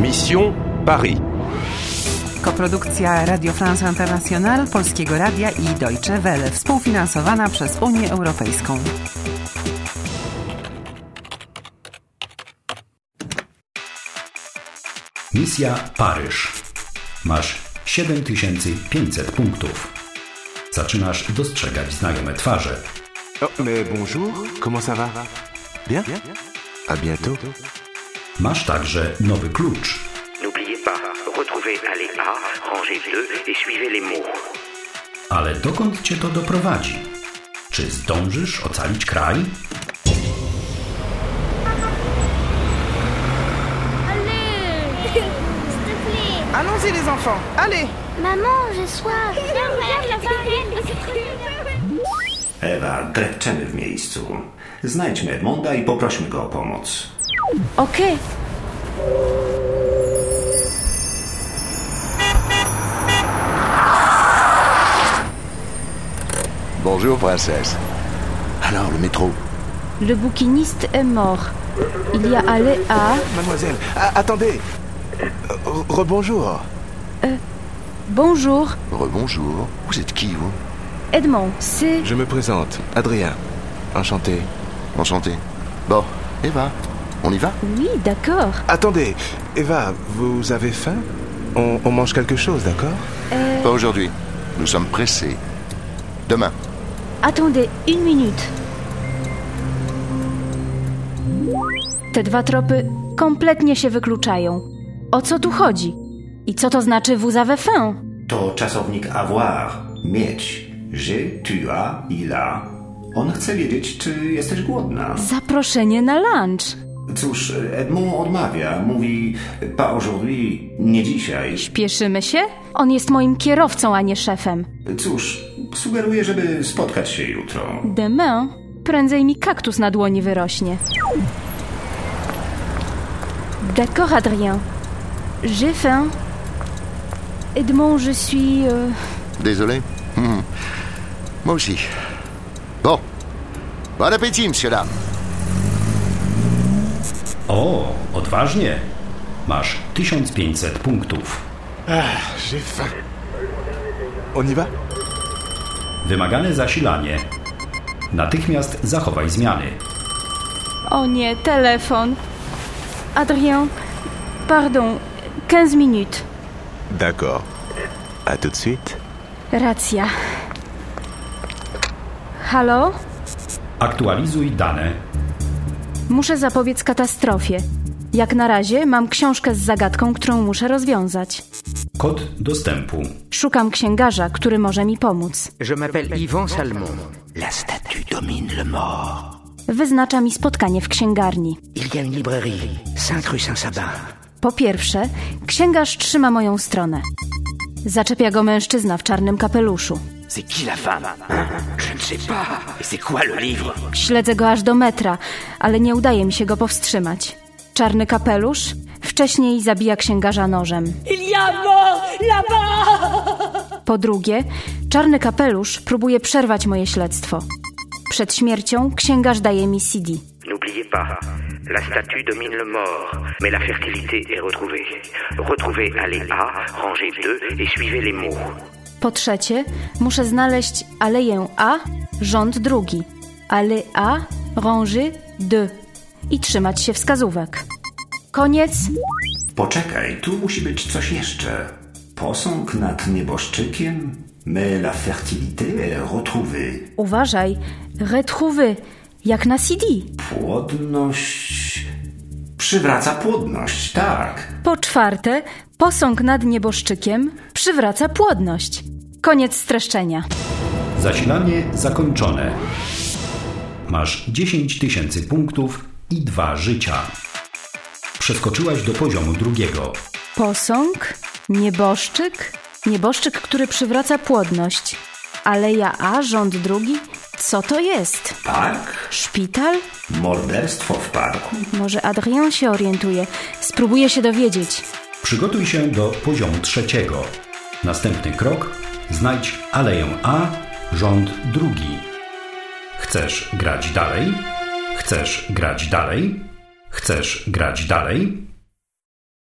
Mission Paris. Koprodukcja Radio France International, Polskiego Radia i Deutsche Welle, współfinansowana przez Unię Europejską. Misja Paryż. Masz 7500 punktów. Zaczynasz dostrzegać znajome twarze. Oh, mais bonjour, comment ça va Bien À bientôt. Masz także nowy klucz. N'oubliez pas, retrouvez allée A, rangée 2 et suivez les mots. Ale dokąd cię to doprowadzi? Czy zdążysz ocalić kraj? Allons-y les enfants, allez Maman, j'ai soif Ewa, drepczemy w miejscu. Znajdźmy Edmonda i poprośmy go o pomoc. Okej. Bonjour, princesse. Alors, le métro? Le bouquiniste est mort. Il y a allé à... Mademoiselle, attendez Euh, Rebonjour. Bonjour, Rebonjour. Vous êtes qui, vous? Edmond, c'est... Je me présente, Adrien. Enchanté. Enchanté. Bon, Eva, on y va Oui, d'accord. Attendez, Eva, vous avez faim on, on mange quelque chose, d'accord Euh, Pas aujourd'hui. Nous sommes pressés. Demain. attendez, une minute. Te dwa tropy kompletnie się wykluczają. O co tu chodzi? I co to znaczy vous avez faim? To czasownik avoir, mieć. Je, tu as, il a. On chce wiedzieć, czy jesteś głodna. Zaproszenie na lunch. Cóż, Edmond odmawia. Mówi, pas aujourd'hui, nie dzisiaj. Śpieszymy się? On jest moim kierowcą, a nie szefem. Cóż, sugeruję, żeby spotkać się jutro. Demain prędzej mi kaktus na dłoni wyrośnie. D'accord, Adrien. J'ai faim. Edmond, je suis... euh, Désolé. Hmm. Moi aussi. Bon. Bon appétit, monsieur dame. O, odważnie. Masz 1500 punktów. J'ai faim. On y va Wymagane zasilanie. Natychmiast zachowaj zmiany. O nie, telefon. Adrien, pardon, 15 minutes. D'accord. À tout de suite. Racja. Halo? Aktualizuj dane. Muszę zapobiec katastrofie. Jak na razie mam książkę z zagadką, którą muszę rozwiązać. Kod dostępu. Szukam księgarza, który może mi pomóc. Je m'appelle Yvan Salmon. La statue domine le mort. Wyznacza mi spotkanie w księgarni. Il y a une librairie, 5 rue Saint-Sabin. Po pierwsze, księgarz trzyma moją stronę. Zaczepia go mężczyzna w czarnym kapeluszu. C'est qui la femme hein Je ne sais pas. Et c'est quoi le livre Śledzę go aż do metra, ale nie udaje mi się go powstrzymać. Czarny kapelusz wcześniej zabija księgarza nożem. Il y a mort là-bas Po drugie, czarny kapelusz próbuje przerwać moje śledztwo. Przed śmiercią księgarz daje mi CD. N'oubliez pas, la statue domine le mort, mais la fertilité est retrouvée. Retrouvez allée A, rangée 2 et suivez les mots. Po trzecie, muszę znaleźć aleję A, rząd drugi. Ale A, rangée 2 i trzymać się wskazówek. Koniec. Poczekaj, tu musi być coś jeszcze. Posąg nad nieboszczykiem, mais la fertilité est retrouvée. Uważaj, retrouver, jak na CD. Płodność... Przywraca płodność, tak. Po czwarte, posąg nad nieboszczykiem przywraca płodność. Koniec streszczenia. Zasilanie zakończone. Masz 10 tysięcy punktów i dwa życia. Przeskoczyłaś do poziomu drugiego. Posąg, nieboszczyk, nieboszczyk, który przywraca płodność. Aleja A, rząd drugi. Co to jest? Park? Szpital? Morderstwo w parku? Może Adrien się orientuje. Spróbuję się dowiedzieć. Przygotuj się do poziomu trzeciego. Następny krok: znajdź aleję A, rząd drugi. Chcesz grać dalej? Chcesz grać dalej? Chcesz grać dalej?